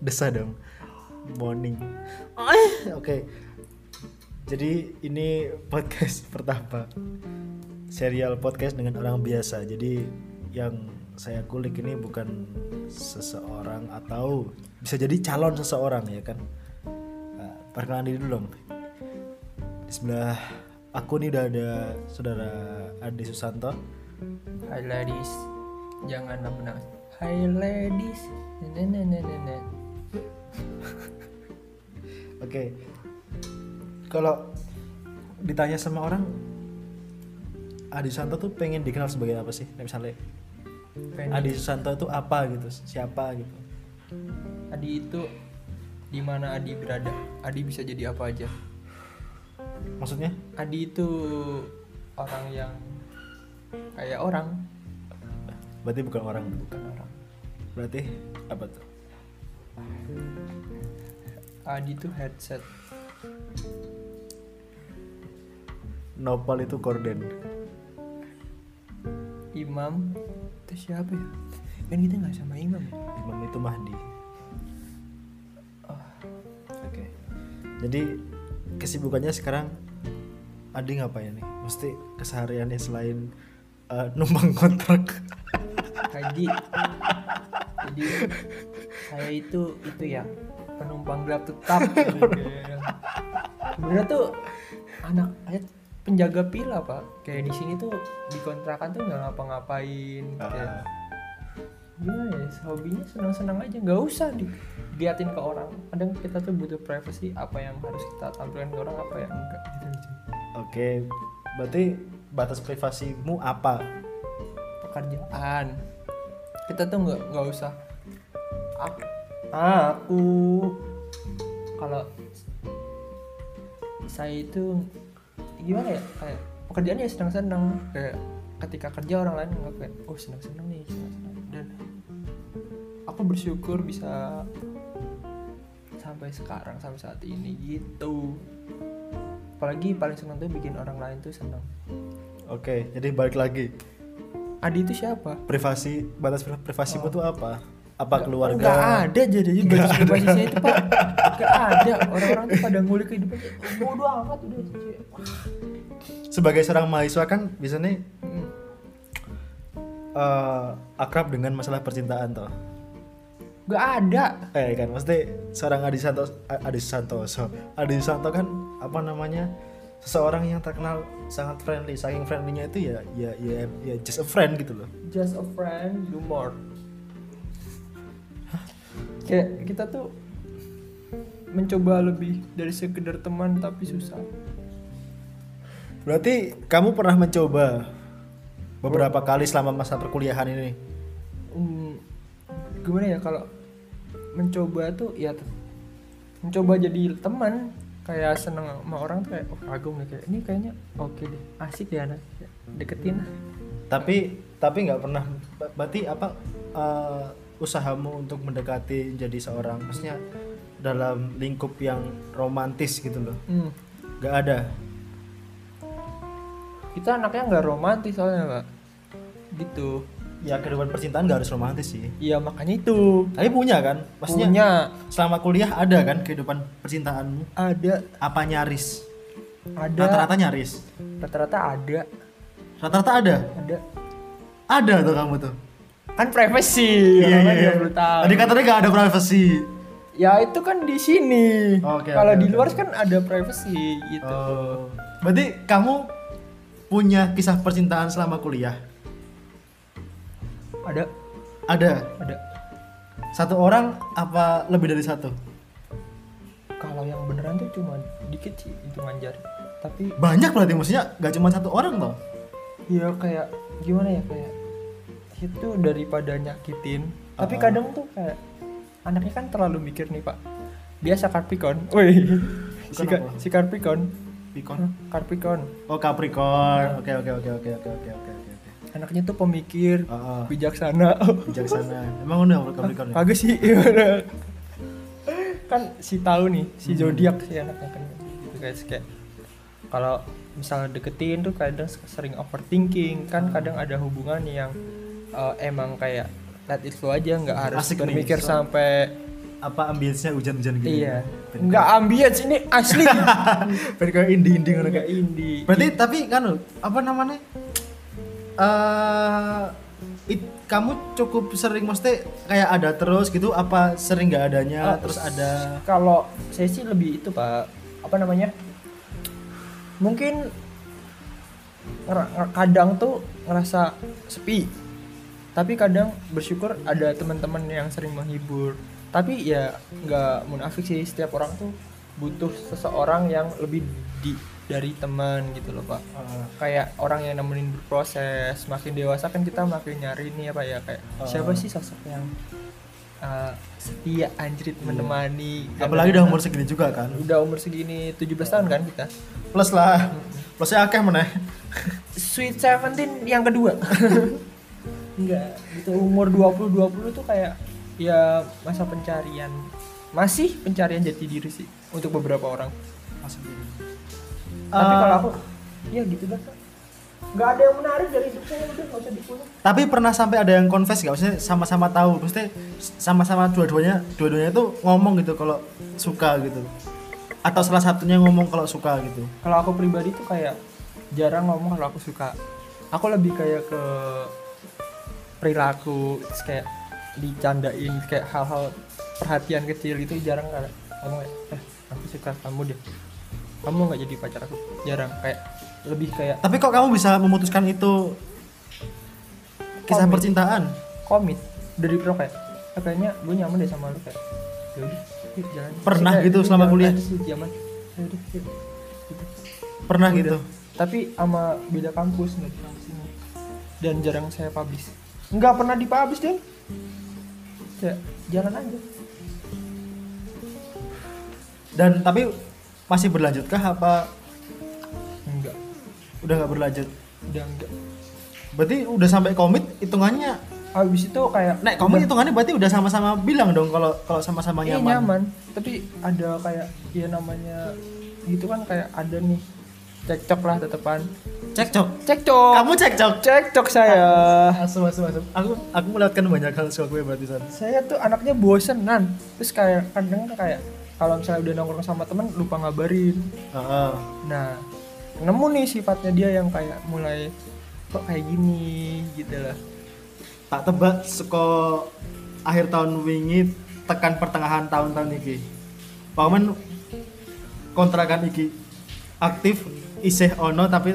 desa dong. Morning. Oke. Jadi ini podcast pertama. Serial podcast dengan orang biasa. Jadi yang saya kulik ini bukan seseorang atau bisa jadi calon seseorang ya kan? Nah, perkenalan diri dulu dong. Di sebelah aku nih udah ada saudara Adi Susanto. Hai ladies, jangan nama Hai ladies, nenenenenenet. Oke. Kalau ditanya sama orang Adi Susanto tuh pengen dikenal sebagai apa sih? Nah, misalnya Pengen- Adi Susanto itu apa gitu? Siapa gitu? Adi itu di mana Adi berada, Adi bisa jadi apa aja. Maksudnya? Adi itu orang yang kayak orang, Berarti bukan orang. bukan orang. Berarti apa tuh? Adi itu headset. Nopal itu korden. Imam itu siapa ya? Kan kita nggak sama Imam ya? Imam itu Mahdi. Oh, Oke. Jadi kesibukannya sekarang Adi ngapain nih? Mesti kesehariannya selain eh, numpang kontrak. Haji. Jadi saya itu itu ya penumpang gelap tetap. Sebenarnya tuh anak anak penjaga pila pak. Kayak di sini tuh di kontrakan tuh nggak ngapa-ngapain. Kayak Ah. gimana ya hobinya senang-senang aja nggak usah di diliatin ke orang kadang kita tuh butuh privacy apa yang harus kita tampilkan ke orang apa yang enggak gitu gitu Oke, berarti batas privasimu apa? pekerjaan kita tuh nggak nggak usah aku, aku kalau saya itu gimana ya kayak pekerjaannya ya senang-senang kayak ketika kerja orang lain nggak kayak oh senang-senang nih senang-senang dan aku bersyukur bisa sampai sekarang sampai saat ini gitu apalagi paling senang tuh bikin orang lain tuh senang Oke, jadi balik lagi. Adi itu siapa? Privasi, batas pri- privasimu Oh. tuh apa? Apa keluarga? Nggak ada jadi jadi basis privasi saya itu pak Nggak ada orang-orang tuh pada ngulik kehidupan bodoh amat udah. Sebagai seorang mahasiswa kan biasanya Mm. eh, akrab dengan masalah percintaan toh. nggak ada Eh kan, mesti seorang Adi Santo, Adi Santoso, Adi Santo kan apa namanya seseorang yang terkenal sangat friendly, saking friendlynya itu ya ya ya ya just a friend gitu loh. just a friend do more kayak kita tuh mencoba lebih dari sekedar teman tapi susah. Berarti kamu pernah mencoba beberapa kali selama masa perkuliahan ini? Hmm, gimana ya kalau mencoba tuh ya mencoba jadi teman kayak seneng sama orang tuh kayak oh kagum nih kayak ini kayaknya oke deh asik ya anak deketin. Tapi tapi nggak pernah. Ber- berarti apa eh, usahamu untuk mendekati jadi seorang maksudnya dalam lingkup yang romantis gitu loh. Hmm, nggak ada. kita anaknya nggak romantis soalnya pak gitu Ya kehidupan percintaan nggak harus romantis sih. iya makanya itu Tapi punya kan? Maksudnya punya selama kuliah ada kan kehidupan percintaanmu? ada Apa nyaris? ada Rata-rata nyaris. rata-rata ada Rata-rata ada. ada Ada tuh kamu tuh. Kan privacy lain nggak perlu tahu Iya, Tadi katanya nggak ada privacy. ya itu kan di sini Oke, kalau oke, di luar oke. kan ada privacy gitu Oh. Berarti kamu punya kisah percintaan selama kuliah? ada Ada. ada Satu orang apa lebih dari satu? kalau yang beneran tuh cuma dikit sih hitungan jari tapi Banyak berarti maksudnya gak cuma satu orang loh. ya kayak gimana ya kayak itu daripada nyakitin tapi Ah. kadang tuh kayak anaknya kan terlalu mikir nih pak biasa Capricorn woi si, Ka- si Capricorn Pikon. Capricorn Oh Capricorn. Oke oke oke oke oke oke oke oke. anaknya tuh pemikir Oh, oh. bijaksana Bijaksana. Emang udah Capricorn ya? kagak sih gimana? kan si tahu nih si zodiak si anaknya kan gitu guys kayak kalau misalnya deketin tuh kadang sering overthinking kan kadang ada hubungan yang eh, emang kayak let it flow aja nggak harus Asik nih, berpikir so- sampai apa ambience-nya hujan-hujan gitu. iya. Ben nggak ambience ini asli. Ben kayak indie-indie ngono kayak. indie. Berarti tapi kan apa namanya? Eh it- kamu cukup sering mesti kayak ada terus gitu apa sering nggak adanya Ah, terus ada? kalau saya sih lebih itu pak. Apa namanya? Mungkin kadang tuh ngerasa sepi tapi kadang bersyukur ada teman-teman yang sering menghibur tapi ya nggak munafik sih setiap orang tuh butuh seseorang yang lebih di dari teman gitu loh pak eh, kayak orang yang nemenin berproses makin dewasa kan kita makin nyari nih apa ya kayak Uh. siapa sih sosok yang uh, setia anjrit menemani Iya. apalagi udah umur segini juga kan. udah umur segini 17 tahun kan kita Plus lah. Plusnya akeh meneh. sweet seventeen yang kedua enggak gitu. Umur 20 20 tuh kayak ya masa pencarian. Masih pencarian jati diri sih untuk beberapa orang. Tapi Eh, kalau aku ya gitu dah nggak ada yang menarik dari hidup saya udah nggak usah dikulik tapi pernah sampai ada yang confess gak? Maksudnya sama-sama tahu, maksudnya sama-sama dua-duanya dua-duanya itu ngomong gitu kalau suka gitu. Atau salah satunya ngomong kalau suka gitu. kalau aku pribadi tuh kayak jarang ngomong kalau aku suka. Aku lebih kayak ke perilaku kayak dicandain kayak hal-hal perhatian kecil itu jarang kan kayak, eh aku suka kamu deh. Kamu nggak jadi pacar aku? Jarang kayak lebih kayak Tapi kok kamu bisa memutuskan itu? Kisah Komit. percintaan? komit. Dari pro kayak "Ah, kayaknya gue nyaman deh sama lu kayak yaudah yuk jalan. Pernah Terus kayak, gitu "Yuk, selama kuliah?" yaudah gitu. Pernah gitu. tapi sama beda kampus ini dan jarang saya publish nggak pernah dipublish deh kayak jalan aja. Dan tapi masih berlanjutkah apa? Enggak udah nggak berlanjut? udah enggak Berarti udah sampai komit hitungannya. habis itu kayak Nek komit hitungannya berarti udah sama-sama bilang dong kalau kalau sama-sama Iya, nyaman. nyaman. Tapi ada kayak ya namanya gitu kan kayak ada nih cekcok lah tetepan Cekcok. cekcok Kamu cekcok. cekcok saya Asum asum asum. Aku aku melewatkan banyak hal soal gue berarti San. saya tuh anaknya bosenan terus kayak kadang tuh kayak kalau misalnya udah nongkrong sama temen lupa ngabarin Heeh. nah nemu nih sifatnya dia yang kayak mulai kok kayak gini gitu lah tak tebak seko akhir tahun wingi tekan pertengahan tahun-tahun iki. Paman kontrakan iki aktif isih ono tapi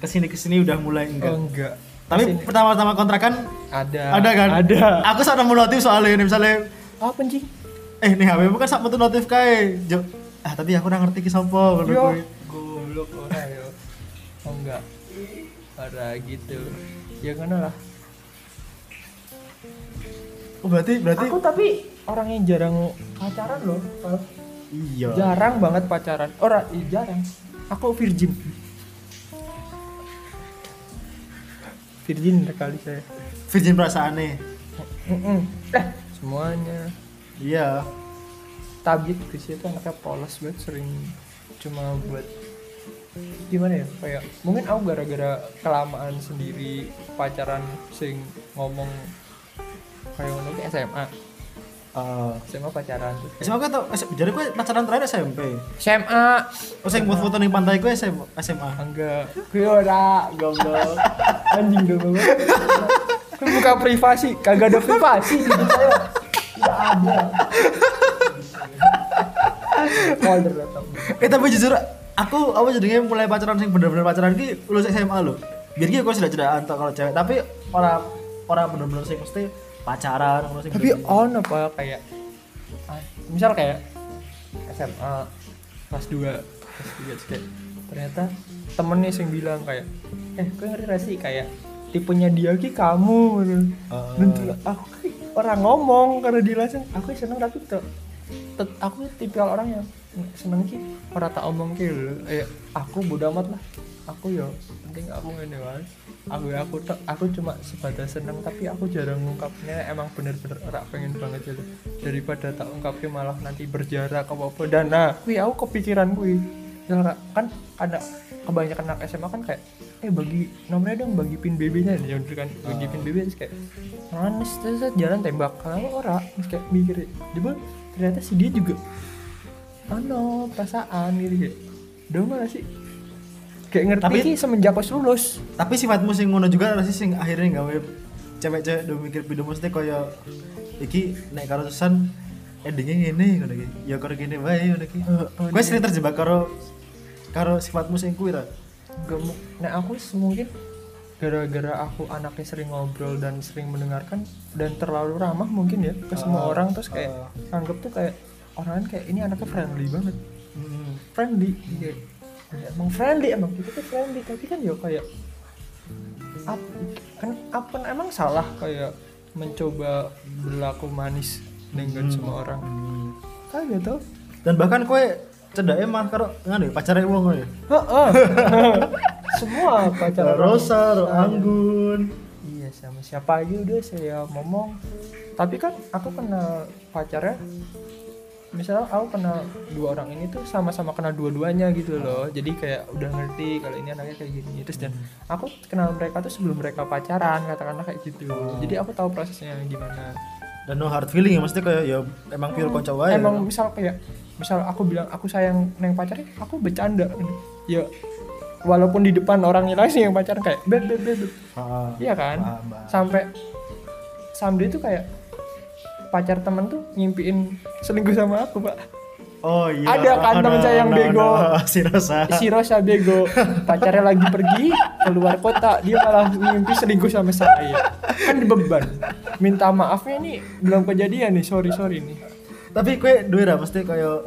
ke sini ke sini udah mulai enggak. oh enggak. Tapi Ke sini. pertama-tama kontrakan ada. ada kan? ada. Aku sana mau notif soalnya ini misalnya apa anjing? Eh nih HP kan sak metu notif kae. Jo, ah tapi aku ora ngerti ki sapa ngono yo. kuwi. goblok ora yo. Oh enggak. Ora gitu. Ya kan lah. Oh berarti berarti aku tapi orang yang jarang pacaran loh iya. jarang banget pacaran. Ora iya, jarang. Aku virgin virgin kali saya Virgin perasaannya. Mm-mm. eh semuanya Iya. tabit Chris itu anaknya polos banget sering cuma buat gimana ya kayak mungkin aku gara-gara kelamaan sendiri pacaran sing ngomong kayak ngono ke SMA Eh, SMA pacaran. Kayak- SMA aku tau, jadi gue pacaran terakhir SMP. SMA Oh, saya buat foto nih pantai gue SMA. SMA. enggak. Gue ora goblok. Anjing dong gue gue buka privasi kagak ada privasi di saya. Tidak ada. Folder laptop Eh tapi jujur aku apa jadinya mulai pacaran sing bener-bener pacaran ki lulus SMA loh. Biar aku sudah cerita antar kalau cewek, tapi orang orang bener-bener sing mesti pacaran tapi on apa? Kayak ah, misal kayak SMA kelas 2 kelas 3 terus kayak ternyata temennya yang bilang kayak eh kau ngerti gak sih? Kayak tipenya dia ki kamu gitu. Dan tuh aku kayak orang ngomong karena dia langsung aku seneng tapi tuh aku tipikal orang yang seneng ki orang tak omong ki eh aku bodo amat lah aku ya penting aku ini wae aku aku aku cuma sebatas seneng tapi aku jarang ngungkapnya. Emang bener-bener ora pengen banget gitu daripada tak ungkapnya malah nanti berjarak apa apa. Dan nah kui aku kepikiran kui kan ada kebanyakan anak SMA kan kayak eh bagi nomornya dong bagi pin BB nya ya kan bagi pin BB terus kayak manis terus jalan tembak. Kalau ora? Terus kayak mikir dia ternyata si dia juga ano perasaan gitu kayak dong gak sih kayak ngerti. Tapi- ki semenjak pas lulus. Tapi sifatmu sing ngono juga sih sing akhirnya gawe cewek-cewek do mikir video mesti kaya iki nek karo susan endingnya ngene ngono iki. Ya karo gini wae ngono iki. Heeh, gue sering terjebak karo karo sifatmu sing kuwi ra? Nah aku mungkin gara-gara aku anaknya sering ngobrol dan sering mendengarkan dan terlalu ramah mungkin ya ke semua Ah, orang terus kayak ah. anggap tuh kayak orang kan kayak ini anaknya friendly banget. Hmm. friendly. Kayak emang friendly emang kita tuh friendly tapi kan ya kayak ap, kan apa emang salah kayak mencoba berlaku manis dengan Hmm. semua orang kan gitu dan bahkan kue cedake mah karo ngene pacare wong ngono ya Heeh. semua pacar. Rosa, Ro Ah, Anggun. Iya sama siapa aja udah saya ngomong. Tapi kan aku kenal pacarnya. Misalnya aku kenal dua orang ini tuh sama-sama kenal dua-duanya gitu loh. Jadi kayak udah ngerti kalau ini anaknya kayak gini. Terus dan aku kenal mereka tuh sebelum mereka pacaran katakanlah kayak gitu. Jadi aku tahu prosesnya gimana. Dan no hard feeling ya mesti kayak ya emang pure konco wae. Emang misal kayak misal aku bilang aku sayang neng pacarnya, aku bercanda. Ya walaupun di depan orangnya langsung yang pacaran kayak beb beb beb. beb." Heeh. Iya kan? Sampai Samde itu kayak pacar temen tuh ngimpiin selingkuh sama aku, Pak. Oh iya. Ada kan ono, temen saya yang ono, bego. ono, Si Rosa. Si Rosa bego, pacarnya lagi pergi keluar kota, dia malah ngimpi selingkuh sama saya. Kan beban. Minta maafnya nih belum kejadian nih, sorry sorry nih. Tapi kue duwe ra mesti kaya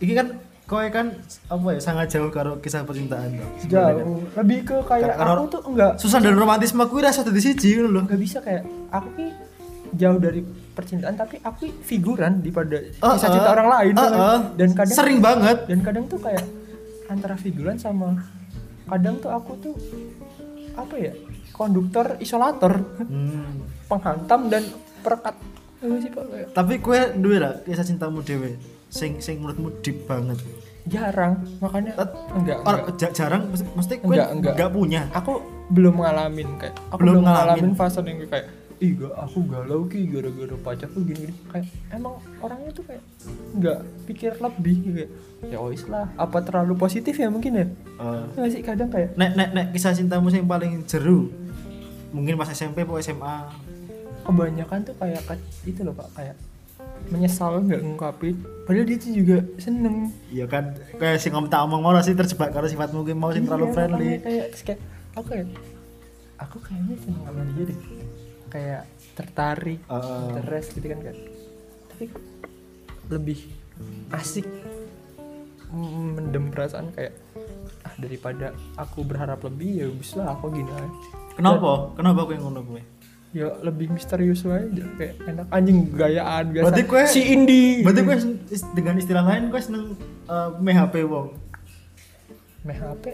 iki kan kowe kan apa ya sangat jauh karo kisah percintaan tuh. kan. Jauh. Lebih ke kayak aku tuh enggak Susah dan romantisme kuwi rasa dadi siji ngono lho. nggak bisa kayak aku ki jauh dari percintaan tapi aku figuran daripada Oh, kisah cinta oh. orang lain kan. oh. dan kadang sering banget. dan kadang tuh kayak antara figuran sama kadang tuh aku tuh apa ya konduktor isolator Hmm. penghantam dan perekat Tapi kue duwe ra kisah cintamu dhewe sing sing menurutmu deep banget. jarang makanya Tet- enggak, Or, enggak. ja- jarang mesti, mesti kue Enggak, enggak. enggak punya. aku belum ngalamin kayak aku Belum belum, ngalamin. ngalamin fase yang kayak ih gak, aku galau ki gara-gara pacarku gini gini kayak emang orangnya tuh kayak nggak pikir lebih kayak ya wis lah apa terlalu positif ya mungkin ya? Nggak sih kadang kayak nek nek nek kisah cintamu yang paling jeru mungkin pas SMP atau SMA kebanyakan tuh kayak itu loh pak kayak menyesal nggak ngungkapin padahal dia tuh juga seneng. Iya kan kayak sing ngomong tak omong mau sih terjebak karena sifat mungkin mau terlalu Iya, friendly makanya kayak kayak aku kayak aku kayaknya seneng sama dia deh kayak tertarik Heeh. interest gitu kan kan tapi lebih asik mendem perasaan kayak ah daripada aku berharap lebih ya wis lah aku gini aja. Kenapa? Kenapa aku yang ngono gue? Ya lebih misterius aja kayak enak. Anjing gayaan biasa. Berarti kue- si indie berarti gue dengan istilah lain gue seneng uh, MHP wong. PHP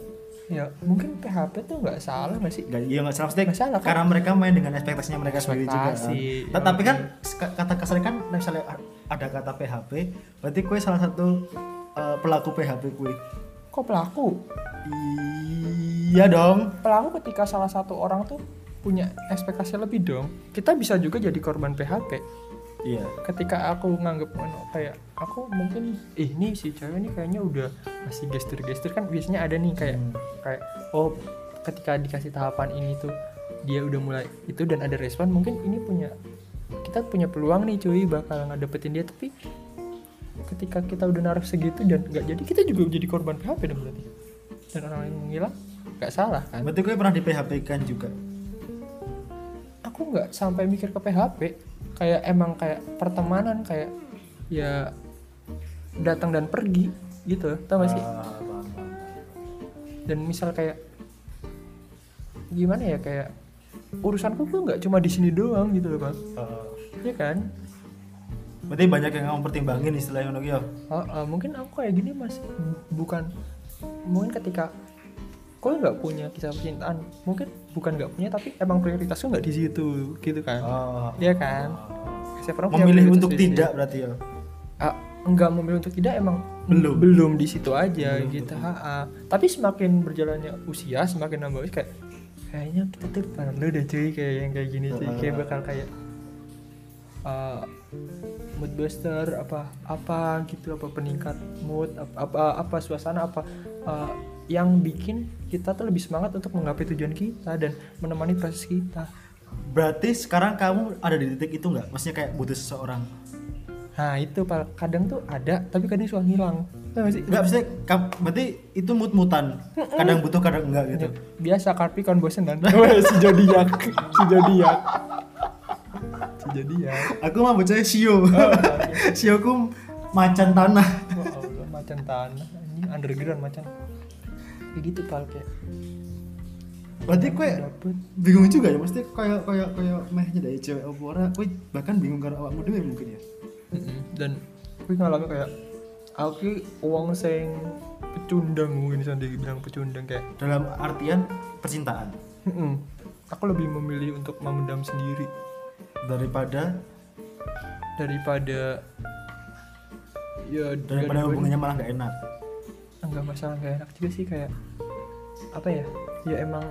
ya mungkin PHP tuh nggak salah nggak sih Gak, iya nggak salah, Nggak salah, kan? karena mereka main dengan ekspektasinya mereka sendiri juga. Nah, ya tapi kan kata kasarnya kan misalnya ada kata PHP, berarti kue salah satu uh, pelaku PHP kue. kok pelaku Iya dong. pelaku ketika salah satu orang tuh punya ekspektasi lebih dong kita bisa juga jadi korban PHP Iya. ketika aku nganggep anu, kayak aku mungkin ih nih si cewek ini kayaknya udah masih gestur-gestur kan biasanya ada nih kayak Hmm. kayak oh ketika dikasih tahapan ini tuh dia udah mulai itu dan ada respon mungkin ini punya kita punya peluang nih cuy bakal ngedapetin dia tapi ketika kita udah naruh segitu dan nggak jadi kita juga jadi korban PHP dong berarti dan orang lain menghilang nggak salah kan Berarti kue pernah di PHP kan juga. aku nggak sampai mikir ke PHP kayak emang kayak pertemanan kayak ya datang dan pergi gitu tau gak sih? Ah, dan misal kayak gimana ya kayak urusanku tuh nggak cuma di sini doang gitu loh bang Ah. ya kan? Berarti banyak yang kamu pertimbangin istilahnya ki ya. Oh, oh, mungkin aku kayak gini mas. Bukan mungkin ketika kau nggak punya kisah percintaan mungkin bukan nggak punya tapi emang prioritasku nggak di situ gitu kan Oh. Iya kan Setiap orang Memilih untuk tidak berarti ya. Ah, enggak memilih untuk tidak emang Belum. belum di situ aja Belum, gitu betul. ha-ha. tapi semakin berjalannya usia semakin nambah usia, kayak kayaknya kita tuh perlu deh cuy kayak yang kayak gini cuy kayak Ah. bakal kayak uh, mood booster apa apa gitu apa peningkat mood apa apa, apa suasana apa uh, yang bikin kita tuh lebih semangat untuk menggapai tujuan kita dan menemani proses kita Berarti sekarang kamu ada di titik itu nggak? Maksudnya kayak butuh seseorang? nah itu Pal. kadang tuh ada tapi kadang suka sih Enggak, maksudnya kam- berarti itu mut-mutan. Kadang butuh, kadang enggak gitu. biasa Capricorn bosenan Weh, si zodiak si zodiak si zodiak Aku mah baca Shio. Oh, Shio ku macan tanah. oh, Allah, macan tanah ini underground macan kayak gitu pal kayak. Berarti kue bingung juga ya, mesti kayak kayak kayak mehnya dari cewek apa ora, kue bahkan bingung karena awakmu dhewe mungkin ya. Dan gue ngalamin kayak aku uang sing pecundang mungkin bisa dibilang pecundang kayak Dalam artian percintaan. Mm-mm. aku lebih memilih untuk memendam sendiri. Daripada daripada ya daripada hubungannya malah nggak enak. Enggak masalah nggak enak juga sih kayak apa ya ya emang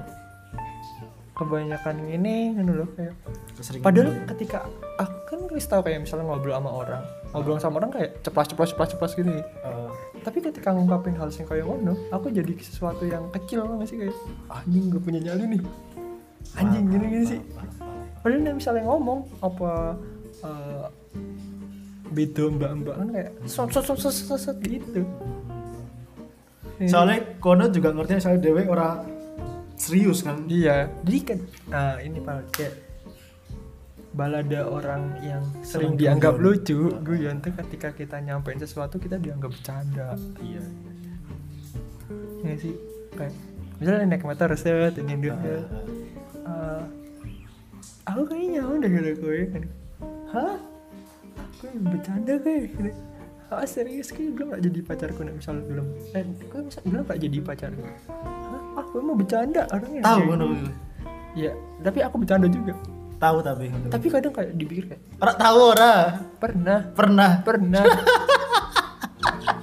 kebanyakan ini kan loh kayak Keseringan. padahal ketika aku kan wis tahu kayak misalnya ngobrol sama orang ngobrol sama orang kayak ceplas ceplas ceplas ceplas gini. Eh, tapi ketika ngungkapin hal yang kayak ngono aku jadi sesuatu yang kecil nggak sih kayak anjing gak punya nyali nih. Anjing gini gini sih. Padahal nih misalnya ngomong apa eh, beda mbak mbak kan kayak sot sot sot, sot gitu soalnya kono juga ngerti soalnya dewe orang serius kan. Iya, jadi kan nah ini pak kayak balada orang yang sering Sering dianggap guyon. lucu, guyon tuh ketika kita nyampein sesuatu kita dianggap bercanda. Iya. Ya nggak sih kayak misalnya naik motor set ini dia Ah, Eh, aku kayaknya udah gitu gue kan hah gue bercanda gue gitu. Ah serius gue belum gak jadi pacarku nih misalnya belum eh gue misal belum gak jadi pacarku ah gue mau bercanda orangnya Tahu Kayak kan? ya tapi aku bercanda juga Tahu tapi. tapi kadang kayak dipikir kayak Orang tahu ora. pernah Pernah. pernah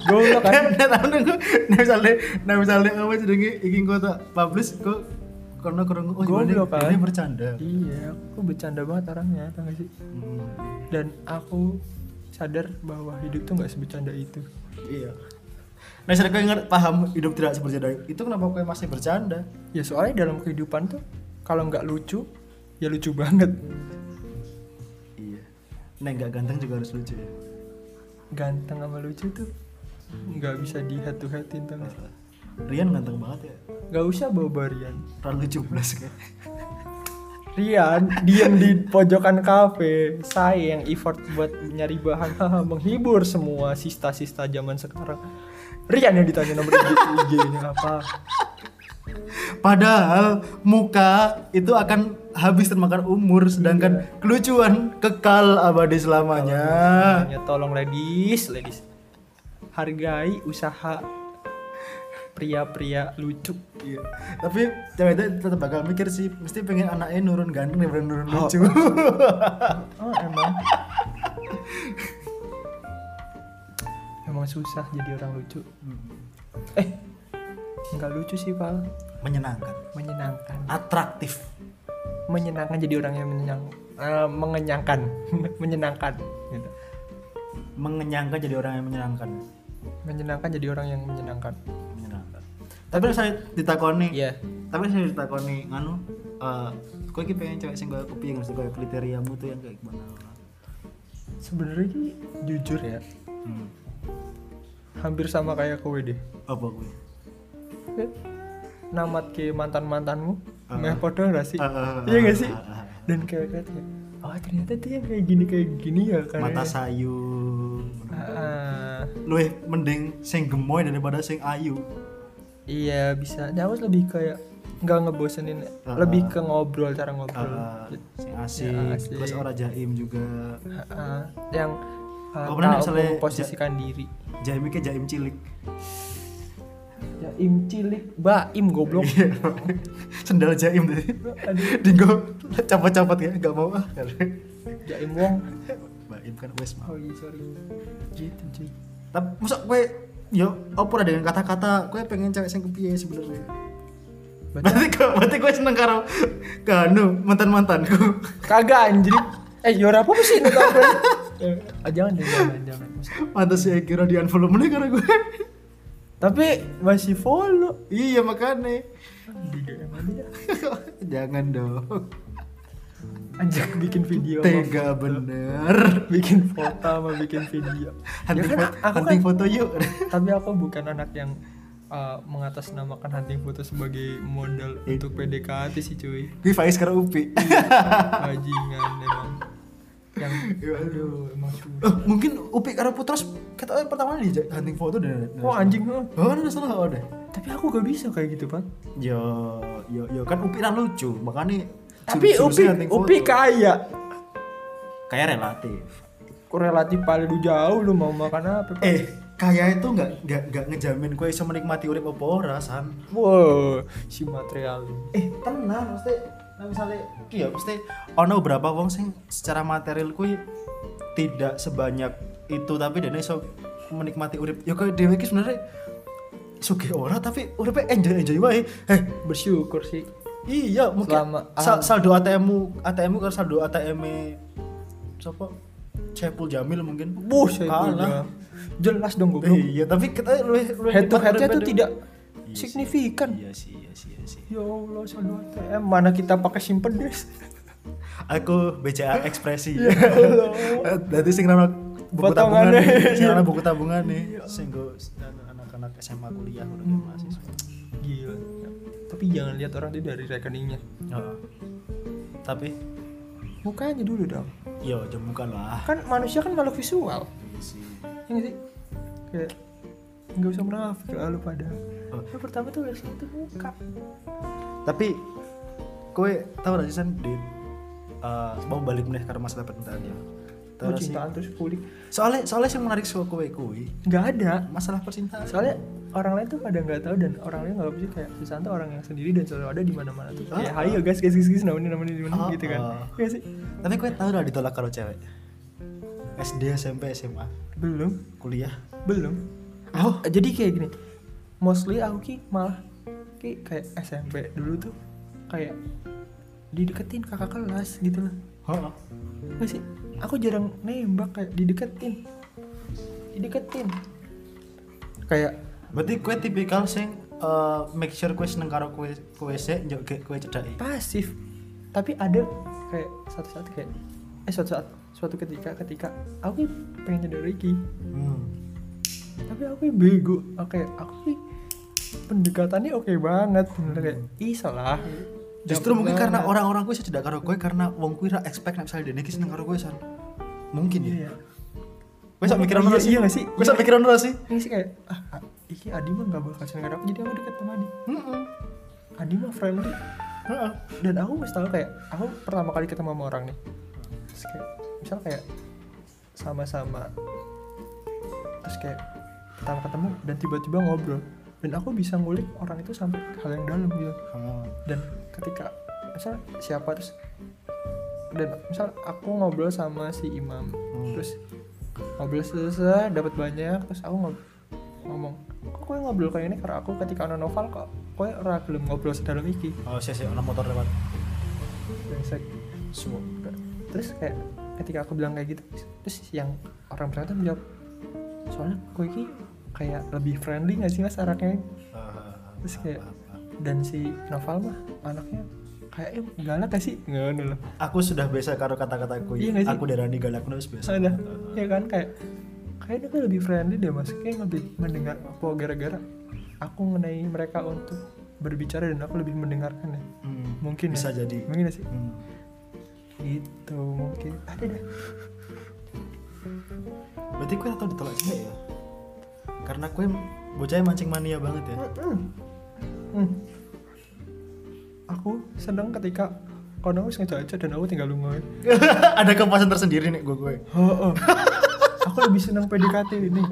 goblok kan Nah, tahu nunggu. Nah misalnya, nah misalnya apa jenenge iki kok tak publish kok kono kurang oh Goblok, kan? ini bercanda. iya aku bercanda banget orangnya tau gak sih Hmm, dan aku sadar bahwa hidup tuh nggak sebecanda itu iya. Nah, saya ingat paham hidup tidak sebercanda itu kenapa kau masih bercanda? ya soalnya dalam kehidupan tuh kalau nggak lucu ya lucu banget Iya. Nah, nggak ganteng juga harus lucu ya. ganteng sama lucu tuh nggak bisa di head to headin tuh Rian ganteng banget ya. nggak usah bawa barian Terlalu cublas kayak. Rian diem di pojokan kafe saya yang effort buat nyari bahan menghibur semua sista-sista zaman sekarang Rian yang ditanya nomor IG, IG-nya apa Padahal muka itu akan habis termakan umur sedangkan kelucuan kekal abadi selamanya. Hanya tolong ladies, ladies. Hargai usaha pria-pria lucu. Iya. Tapi cewek itu tetap bakal mikir sih, mesti pengen anaknya nurun ganteng daripada nurun Oh. lucu. Oh, emang. emang susah jadi orang lucu. Eh, nggak lucu sih, Pal. Menyenangkan, Menyenangkan. atraktif. Menyenangkan jadi orang yang menyenyang eh, mengenyangkan, menyenangkan gitu. Mengenyangkan jadi orang yang menyenangkan. Menyenangkan jadi orang yang menyenangkan. Tapi saya ditakoni, Iya. tapi saya ditakoni nganu eh kok iki pengen cewek sing kaya kopi yang mesti kaya kriteriamu tuh yang kayak gimana? Sebenarnya sih, jujur ya, Hmm. hampir sama kayak kowe deh. Apa gue? Oke. namat ke mantan mantanmu Ah. meh podo gak sih Ah, ah, iya gak sih dan kayak kayak oh ternyata yang kayak gini kayak gini ya kan Mata sayu. Ah, Luwih mending sing gemoy daripada sing ayu. Iya bisa aku lebih kayak nggak ngebosenin Ah, lebih ke ngobrol cara ngobrol Ah, sing Ya, asik, asik. terus ora jaim juga. Ah, ah. yang ah, Oh, tahu misalnya memposisikan diri Jaim iki jaim cilik. ya im cilik baim goblok Iya. Sendal jaim tadi. Dinggo copot-copot ya, enggak mau ah. jaim wong Baim kan wes mau. oh iya sorry gitu cuy tapi masa gue yo apa ada dengan kata-kata? Gue pengen cewek sing kepiye sebenarnya? Berarti- kok berarti gue seneng karo kanu mantan mantanku kagak anjir. Eh yora apa sih gue Eh, ah, jangan deh jangan jangan. Mantan sih kira di unfollow mana karena gue tapi masih follow. Iya makanya jangan dong anjir bikin video tega bener. Bikin foto sama bikin video. Hunting, Ya kan, foto, aku hunting kan- foto yuk. Tapi aku bukan anak yang uh, mengatasnamakan hunting foto sebagai modal Eh. untuk PDKT sih cuy. Gue Faiz karo Upi. Bajingan emang. Yang Iya, aduh emang Oh, mungkin Upi karo Putras kita pertama di hunting foto dan oh anjing huh? oh ada salah oh deh tapi aku gak bisa kayak gitu pak. Yo yo yo kan Upi kan lucu makanya tapi Upi Upi kaya. Kayak relatif. Kok relatif paling lu jauh lu mau makan apa eh kaya itu nggak nggak nggak ngejamin gue bisa menikmati urip apa ora san wow si material eh tenang mesti nah misalnya iya mesti ono beberapa wong sing secara material kuwi tidak sebanyak itu tapi dia iso menikmati urip. Ya kayak dhewe iki sebenarnya sugih ora tapi uripnya enjoy enjoy wae. Eh bersyukur sih iya mungkin Selama- sa- ah. saldo ATM ATM karo saldo ATM siapa? Cepul Jamil mungkin. Saya kalah. Jelas dong goblok. Iya tapi kita lu head to headnya tuh tidak signifikan. iya sih iya sih iya sih. Ya Allah saldo ATM mana kita pakai simpen des aku BCA ekspresi. Ya Allah. Berarti sing ana buku tabungan nih, sing buku tabungan nih, sing go anak-anak SMA kuliah udah Hmm. mahasiswa. gila tapi jangan lihat orang itu dari rekeningnya Heeh. Tapi mukanya dulu dong yo jam bukan lah. kan manusia kan makhluk visual Iya sih. ya nggak sih kayak nggak usah menafik lah lu pada Oh. yang pertama tuh lihat itu muka Tapi kowe tahu gak sih San di eh, mau balik meneh karena masalah percintaan ya. Sih? cintaan terus kulik Soalnya soalnya yang menarik soal kowe kuwi nggak ada masalah percintaan. soalnya orang lain tuh pada nggak tahu dan orang lain nggak bisa kayak Susanto orang yang sendiri dan selalu ada di mana-mana tuh. Kayak Ah. hayo guys guys guys guys namanya namanya di mana Ah, gitu kan. ah. Iya sih. Tapi kowe tahu gak ditolak karo cewek? SD, SMP, SMA, belum. Kuliah. belum. Oh, jadi kayak gini mostly aku ki malah ki kayak SMP dulu tuh kayak dideketin kakak kelas gitu loh. Heeh. nggak sih. Aku jarang nembak kayak dideketin. Dideketin. Kayak Berarti kue tipikal sing eh, make sure kue seneng karo kue kue njuk ge kue cedaki. pasif tapi ada kayak satu saat kayak eh suatu saat suatu ketika ketika aku pengen nyedar Ricky Hmm. tapi aku bego oke aku ki pendekatannya oke banget bener kayak ih salah Justru Dapet mungkin karena orang-orang kue cedak karo kue karena wong kue ra expect nek misalnya iki seneng karo kue san. Mungkin ya. iya Sak mikiran Iya, ora sih? iya nggak sih? Kue sak mikiran ora sih? ini sih kayak ah, iki Adi mah gak bakal seneng aku jadi aku deket sama Adi Heeh. Adi mah friendly Heeh. dan aku mesti tahu kayak aku pertama kali ketemu sama orang nih terus kayak misal kayak sama-sama terus kayak pertama ketemu dan tiba-tiba ngobrol dan aku bisa ngulik orang itu sampai hal yang dalam gitu dan ketika misal siapa terus dan misal aku ngobrol sama si imam Hmm. terus ngobrol selesai dapat banyak. Terus aku ngob- ngomong kok kowe ngobrol kayak ini karena aku ketika ono novel kok kowe ora gelem ngobrol sedalam iki. Oh, sih sih ana motor lewat. brengsek. Semua. terus kayak ketika aku bilang kayak gitu terus yang orang berkata menjawab soalnya kowe iki kayak lebih friendly gak sih mas anaknya Terus kayak- dan si novel mah anaknya kayak galak gak sih nggak loh Aku sudah biasa karo kata-kata kue. Iya sih? Aku darani galak wis biasa. ada ya kan kayak kayaknya gue lebih friendly deh mas kayak lebih mendengar apa gara-gara aku mengenai mereka untuk berbicara dan aku lebih mendengarkan ya Hmm, mungkin bisa ya. jadi. mungkin gak sih Hmm. gitu mungkin ada dah Berarti kue atau ditolak cewek ya? Karena kue bocahnya mancing mania banget ya. Hmm. Hmm. Aku senang ketika kono wis ngejaja dan aku tinggal lunga. Ada kepuasan tersendiri nih gue gue. oh, oh. aku lebih senang PDKT ini.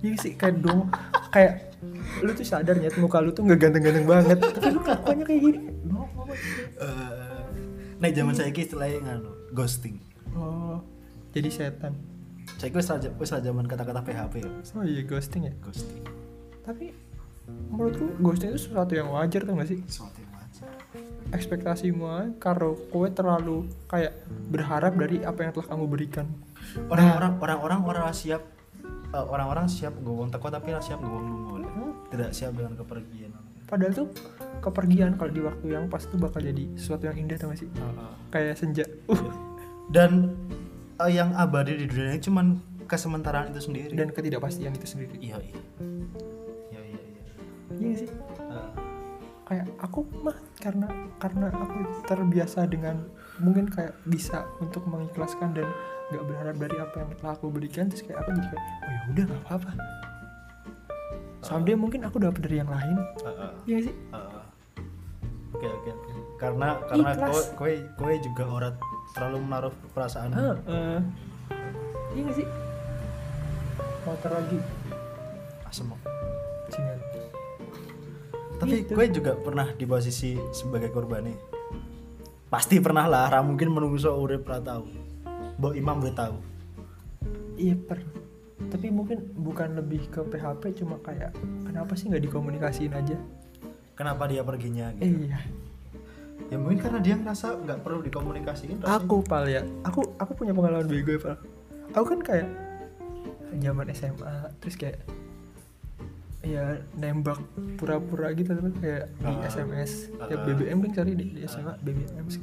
Iya sih kayak dong kayak lu tuh sadar ya muka lu tuh nggak ganteng-ganteng banget. Tapi lu kelakuannya kayak gini. No, no, no. Nek zaman saya istilahnya nganu ghosting. oh jadi setan. Saya wis raja wis zaman kata-kata PHP ya. Oh iya ghosting ya? Ghosting. Tapi menurutku ghosting itu sesuatu yang wajar tuh gak sih? Sesuatu yang ekspektasimu karo kowe terlalu kayak berharap dari apa yang telah kamu berikan. Orang-orang orang-orang orang siap eh, orang-orang siap gowong teko tapi ora siap gowong lungo Hmm. tidak siap dengan kepergian. Padahal tuh kepergian kalau di waktu yang pas tuh bakal jadi sesuatu yang indah gak sih? Kayak senja. Uh dan eh, yang abadi di dunia ini cuman kesementaraan itu sendiri. Dan ketidakpastian itu sendiri. Iya iya. Iya iya iya. Iya sih? Eh, kayak aku mah karena karena aku terbiasa dengan mungkin kayak bisa untuk mengikhlaskan dan nggak berharap dari apa yang telah aku berikan terus kayak aku jadi kayak oh ya udah nggak apa-apa. Someday mungkin aku dapat dari yang lain. Eh, eh, iya sih? Eh. oke oke oke. Karena karena Ikhlas. kowe kowe juga orang terlalu menaruh perasaan. Ah eh, iya gak sih? Motor lagi? Asem tapi Gitu. gue juga pernah di posisi sebagai korban nih. Pasti pernah lah ra mungkin menungso urip ra tahu. Mbok Imam gue tahu. Iya per. Tapi mungkin bukan lebih ke PHP cuma kayak kenapa sih nggak dikomunikasiin aja? Kenapa dia perginya gitu? Iya. Ya mungkin karena dia ngerasa nggak perlu dikomunikasiin rasanya. aku pal ya. Aku aku punya pengalaman bego ya pal. Aku kan kayak zaman SMA terus kayak ya nembak pura-pura gitu tapi kayak di Ah. SMS ya Ah. BBM kan cari di, di SMA BBM sih.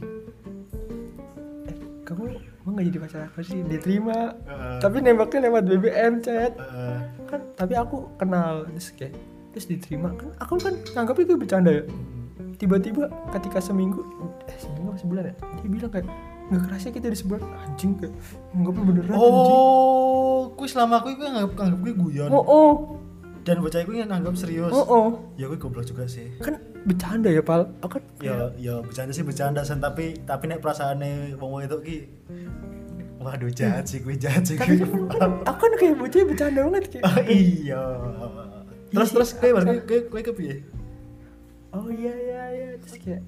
Eh kamu mau nggak jadi pacar aku sih diterima. Eh, tapi nembaknya lewat BBM chat eh, kan tapi aku kenal terus kayak terus diterima. Kan aku kan nganggapnya itu bercanda ya. Tiba-tiba ketika seminggu eh seminggu apa sebulan ya? Dia bilang kayak nggak kerasa kita di sebulan. Anjing kayak nganggapnya beneran anjing. Oh kuis selama aku gue nganggap nganggap gue guyon. Oh oh dan bocah gue nganggap serius. Oh oh. Ya gue goblok juga sih. Kan bercanda ya pal. Aku kan ya ya bercanda sih bercanda sen tapi tapi nek perasaannya wong itu ki waduh jahat sih gue jahat sih gue kan aku kan kayak bocah bercanda banget kayak Oh, iya. Terus Iya, terus gue apa? berarti gue gue kepiye? Oh iya iya iya. Terus kayak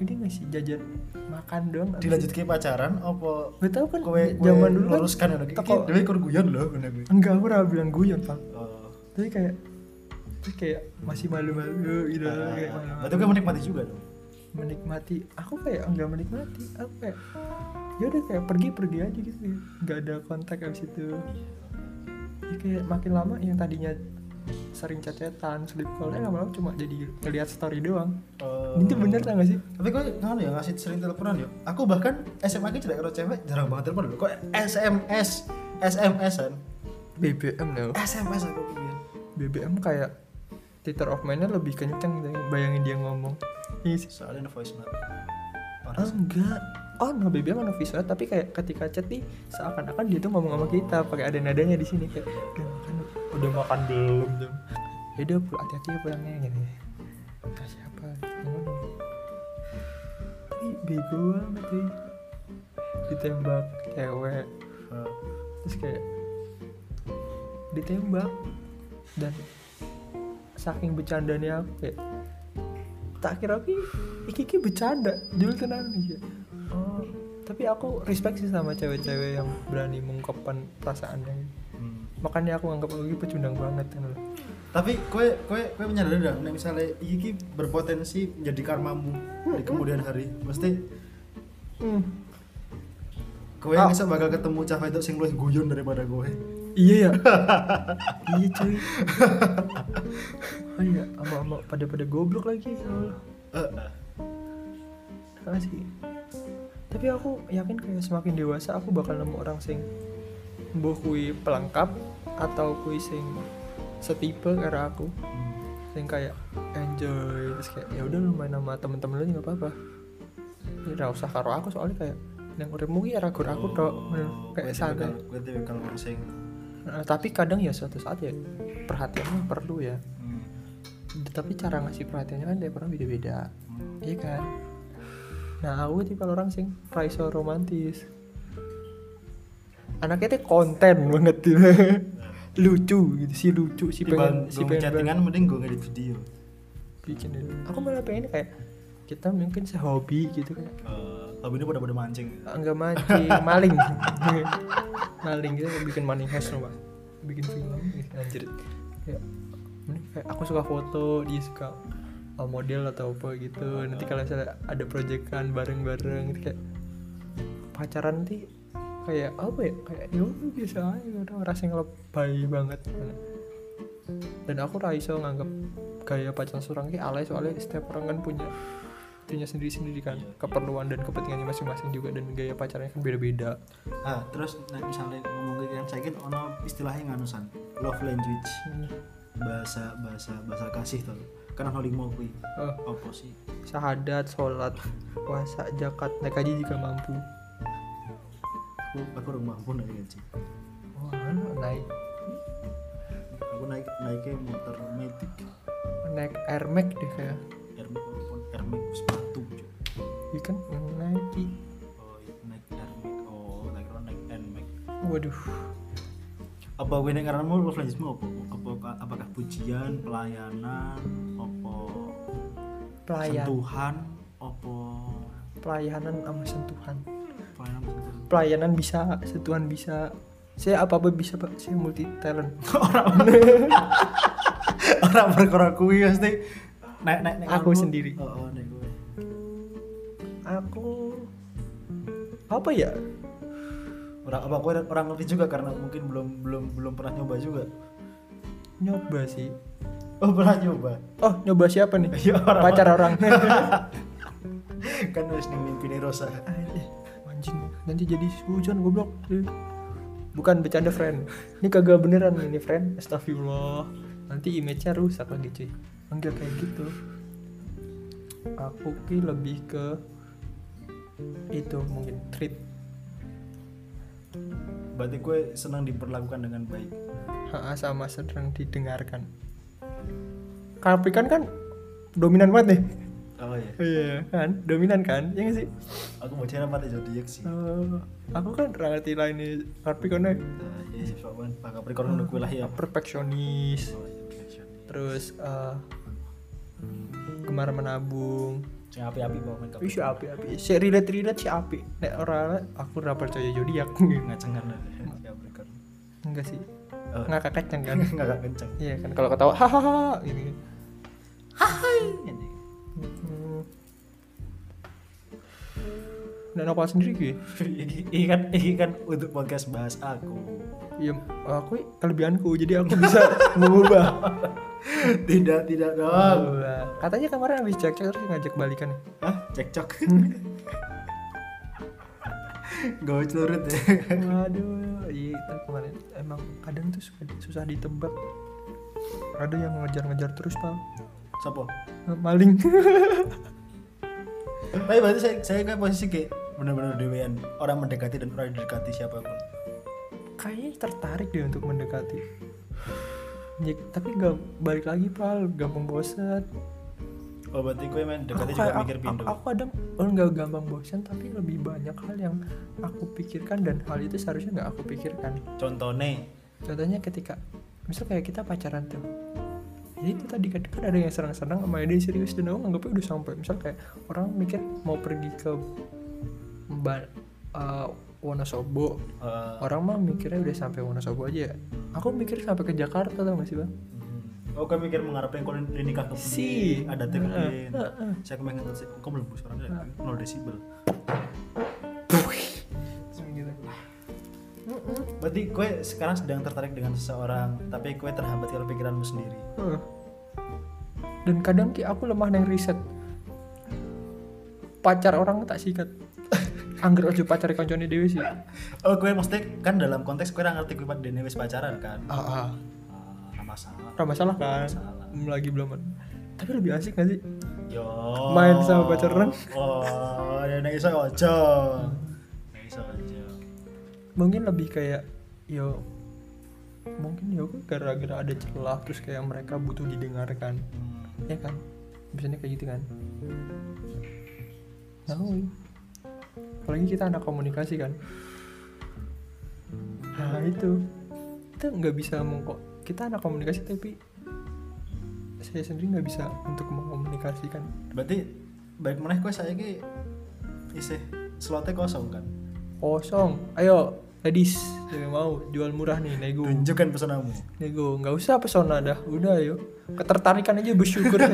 ini ngasih jajan makan dong dilanjut ke pacaran apa gak tau kan kowe kowe zaman dulu kan luruskan iki? toko- dhewe kur guyon loh gue enggak aku bilang guyon pal. Oh tapi kayak tapi kayak masih malu-malu gitu Ah, kayak malu-malu. berarti gue menikmati juga dong. Menikmati. Aku kayak enggak menikmati. Aku kayak ya udah kayak pergi pergi aja gitu ya. Nggak ada kontak abis itu. Ya, kayak makin lama yang tadinya sering cecetan sleep call eh lama-lama cuma jadi ngeliat story doang. Oh. itu bener tak gak sih? Tapi kok ngono ya ngasih sering teleponan ya? Aku bahkan SMA ki tidak karo cewek jarang banget telepon loh. Kok SMS SMS an BBM loh SMS aku pikir BBM kayak Twitter of mind-nya lebih kenceng gitu, bayangin dia ngomong. Iya sih. soalnya voice note. Ah, Parah sih. enggak. Oh no BBM mana visual tapi kayak ketika chat nih seakan-akan dia tuh ngomong sama kita pakai ada nadanya di sini. Kayak udah makan udah makan belum jam ya udah hati-hati ya pulangnya gitu kasih apa ngono tapi bego banget sih ditembak cewek. Terus kayak ditembak dan saking bercandanya aku kayak tak kira ki iki ki bercanda jujur tenan nih ya. oh tapi aku respect sih sama cewek-cewek yang berani mengungkapkan perasaannya hmm. makanya aku anggap aku ki pecundang banget kan loh tapi kue kue kue menyadari dah misalnya iki ki berpotensi menjadi karmamu di kemudian hari mesti hmm. kue Ah. bisa bakal ketemu cah itu sing luwih guyon daripada kue iya ya iya cuy. Oh iya ama ama pada pada goblok lagi ya Allah. Eh, eh. Nggak sih tapi aku yakin kayak semakin dewasa aku bakal nemu orang sing mbah kui pelengkap atau kui sing setipe karena aku. Sing kayak enjoy terus kayak ya udah lu main sama temen-temen lu nggak apa-apa. Ya nggak usah karo aku soalnya kayak yang udah mungkin ya ragu aku tok. Oh, kayak santai. kue tipikal orang sing Nah, tapi kadang ya suatu saat ya perhatiannya perlu ya. Hmm, tapi cara ngasih perhatiannya kan tiap orang beda-beda. Hmm. iya kan? Nah aku tipe orang sing praiso romantis. Anaknya tuh konten banget. Gitu. lucu gitu si lucu si pengen si pengen chattingan mending gue ngedit video. Bikin dulu. Aku malah pengen kayak kita mungkin sehobi gitu kan. Eh, hobi ini pada pada mancing enggak mancing maling. Maling kita bikin money heist loh pak. Bikin film. Gitu, anjir. Ya. Kayak aku suka foto dia suka uh, model atau apa gitu. Nanti kalau misalnya ada proyekan bareng-bareng gitu kayak pacaran nanti kayak apa ya? Kayak ya udah biasa aja kadang rasanya lebay banget. Dan aku raiso nganggap gaya pacaran seorang kayak alay soalnya setiap orang kan punya itunya sendiri-sendiri kan. Keperluan dan kepentingannya masing-masing juga dan gaya pacarnya kan beda-beda. Ah terus nah, misalnya ngomong yang saya ono istilahnya nganusan love language. Hmm. bahasa bahasa bahasa kasih tuh kan ono lima kuwi. Oh, apa sih? Syahadat sholat puasa zakat naik haji jika mampu. Aku aku udah mampu naik gaji wah naik? Aku naik naiknya motor metik. Naik air max deh kayak. Airmax sepatu cuy. Iya kan? Yang Nike. Oh iya, naik Airmax oh naik naik Nmax waduh. Apa gue nek ngaranmu love language apa? Apa apakah pujian pelayanan apa pelayan. sentuhan apa? Pelayanan sama sentuhan. Pelayanan sentuhan. Pelayanan bisa sentuhan bisa. Saya apa apa bisa pak. Saya multi talent. Orang orang perkara kuwi pasti nek nek nek Aku sendiri. oh, oh aku apa ya? Orang apa gue orang ngerti juga karena mungkin belum belum belum pernah nyoba juga. Nyoba sih. Oh pernah nyoba? Oh nyoba siapa nih? Ya orang pacar orang. Kan harus mimpi nih Rosa anjing nanti jadi hujan goblok. Bukan bercanda friend. Ini kagak beneran ini friend. Astagfirullah. Nanti image-nya rusak lagi cuy. Enggak kayak gitu. Aku ki lebih ke itu mungkin treat. Berarti gue senang diperlakukan dengan baik. Ha, sama sedang didengarkan. Capricorn kan dominan banget nih. Oh iya. Iya kan? Dominan kan? Ya nggak sih? Aku mau cari apa zodiak sih. Eh, aku kan ngerti lah ini Capricorn nya Nah, iya sih Wan. Pak Capricorn udah kuliah ya perfeksionis. Oh iya terus eh, gemar menabung Sing api-api bawa main Wih, si api api si relate relate si api. Nek orang aku ora percaya zodiak ngaceng kan si Capricorn enggak sih. Oh. ngakak kenceng kan? Nggak kenceng. Iya kan kalau ketawa hahaha gini Anjing. Hmm. dan apa sendiri gue ini kan ini kan untuk podcast bahas aku. Iya aku kelebihanku jadi aku bisa mengubah tidak tidak dong Mengubah. katanya kemarin habis cek cek terus ngajak balikan ya Hah? cekcok gak celurut ya Waduh, iya kemarin emang kadang tuh suka susah ditebak. Ada yang ngejar-ngejar terus pak, Sopo? maling. Tapi berarti saya, saya kan posisi kayak benar-benar dewean orang mendekati dan orang didekati siapa pun. Kayaknya tertarik dia untuk mendekati. Ya, tapi gak balik lagi pal, gampang bosan. Oh berarti gue main dekati Aku, juga mikir aku, pindu. aku kadang oh, nggak gampang bosan, tapi lebih banyak hal yang aku pikirkan dan hal itu seharusnya nggak aku pikirkan. Contohnya, Contohnya ketika, misal kayak kita pacaran tuh, jadi itu tadi kan, ada yang senang-senang sama ada yang serius dan aku nganggapnya udah sampai misal kayak orang mikir mau pergi ke uh, Wonosobo eh, orang mah mikirnya udah sampai Wonosobo aja ya. aku mikir sampai ke Jakarta tau gak sih bang oh kan mikir mengharapkan kalau ini nikah ke Si. ada teh Heeh, heeh. Saya kemarin ngerti, kok belum suaranya nol desibel. Berarti gue sekarang sedang tertarik dengan seseorang, tapi gue terhambat oleh pikiranmu sendiri. Heeh. dan kadang ki aku lemah neng riset pacar orang tak sikat angger aja pacar kancane dewi sih Oh gue maksudnya kan dalam konteks gue ngerti gue pada wis pacaran kan. ah, ah. Ah, nggak masalah. Gak masalah kan Masalah. Hmm, lagi belum tapi lebih asik gak sih Yo. Main sama pacar orang. Oh, ya nek iso ojo. Nek iso ojo. mungkin lebih kayak yo mungkin yo gara-gara ada celah terus kayak mereka butuh didengarkan Hmm. ya kan biasanya kayak gitu kan tahu apalagi kita anak komunikasi kan. Nah itu. Kita nggak bisa mengko kita anak komunikasi tapi saya sendiri nggak bisa untuk mengkomunikasikan. Berarti baik meneh gue saya ki isih slotnya kosong kan? Kosong. Ayo ladies yang mau jual murah nih nego. Tunjukkan pesanamu nego nggak usah pesona dah. Udah ayo. Ketertarikan aja bersyukur.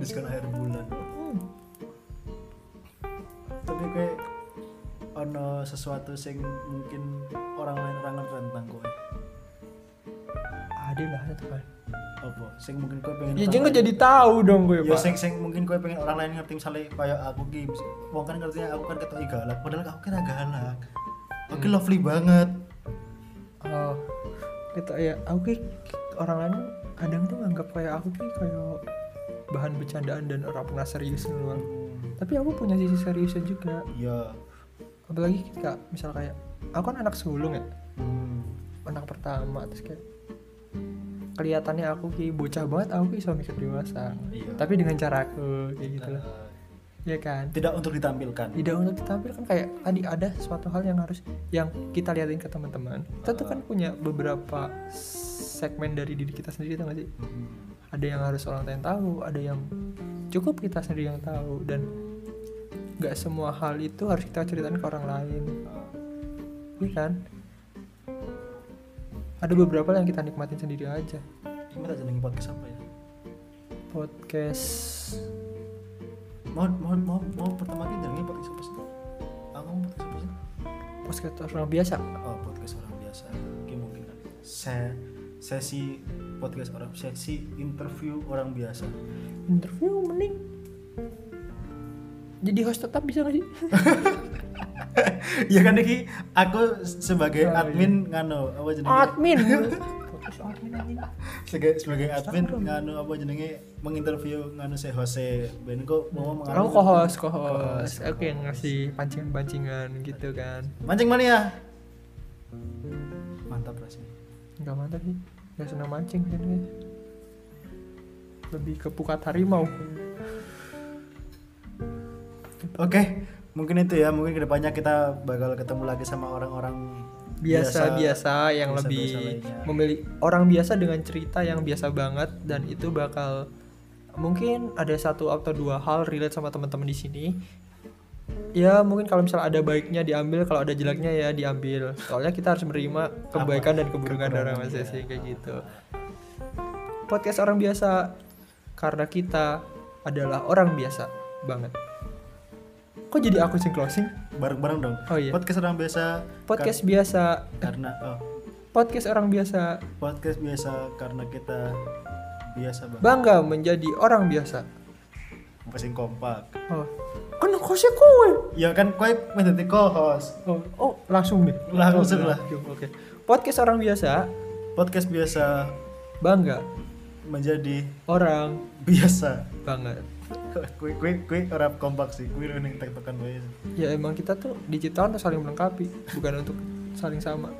Diskon akhir bulan sesuatu sing mungkin orang lain orang ngerti tentang kowe. Ada lah itu kan apa? Sing mungkin kowe pengen ya jangan jadi tahu dong gue ya pak. sing sing mungkin kowe pengen orang lain ngerti misalnya kayak aku ki wong kan ngertinya aku kan ketok galak padahal aku kira galak. Aku ki lovely banget. Oh kita ya aku ki orang lain kadang tuh nganggap kayak aku ki kayak bahan bercandaan dan orang pernah serius doang tapi aku punya sisi seriusnya juga. Iya apalagi ketika misal kayak aku kan anak sulung ya. Hmm. anak pertama terus kayak kelihatannya aku ki bocah banget aku bisa mikir dewasa. Iya. tapi dengan cara aku kayak gitu lah. Eh, ya kan? Tidak untuk ditampilkan. Tidak untuk ditampilkan kayak tadi ada suatu hal yang harus yang kita liatin ke teman-teman. Kita tuh kan punya beberapa segmen dari diri kita sendiri tau gak sih? Hmm. ada yang harus orang lain tahu ada yang cukup kita sendiri yang tahu dan nggak semua hal itu harus kita ceritain ke orang lain iya kan ada beberapa yang kita nikmatin sendiri aja Gimana jenenge podcast apa ya? podcast Mau mau mau, mau pertama kali jenenge podcast apa sih? Aku mau podcast apa sih? podcast orang biasa Oh, podcast orang biasa. Oke, mungkin kan. Se sesi podcast orang sesi interview orang biasa. interview mending jadi host tetap bisa gak sih? Ya kan iki aku sebagai Oh, iya. admin ngano apa jenenge? admin? Sebagai sebagai admin ngano apa jenenge? Menginterview ngano se Jose. Ben kok mau aku mengalami? co-host co-host oke yang ngasih pancingan-pancingan gitu kan. Mancing mana ya? Mantap rasanya. nggak mantap sih. Nggak senang mancing kan lebih ke pukat harimau Oke, mungkin itu ya. Mungkin ke depannya kita bakal ketemu lagi sama orang-orang biasa-biasa yang biasa-biasa lebih memilih orang biasa dengan cerita yang biasa banget dan itu bakal mungkin ada satu atau dua hal relate sama teman-teman di sini. Ya mungkin kalau misalnya ada baiknya diambil kalau ada jeleknya ya diambil. Soalnya kita harus menerima kebaikan dan keburukan dari Kekurangan, masing-masing kayak gitu. Podcast orang biasa karena kita adalah orang biasa banget kok jadi aku sing closing Bareng-bareng dong. oh iya Podcast orang biasa. podcast biasa kar- karena oh, podcast orang biasa podcast biasa karena kita biasa banget. bangga menjadi orang biasa Masing kompak. oh kan hostnya kowe Ya kan kowe menjadi co-host. oh, oh langsung deh Langsung Oh, lah. oke podcast orang biasa Podcast biasa bangga menjadi orang biasa. banget Kue kue kue orang kompak sih. Kue ning tektokan wae. ya emang kita tuh diciptakan untuk saling melengkapi bukan untuk saling sama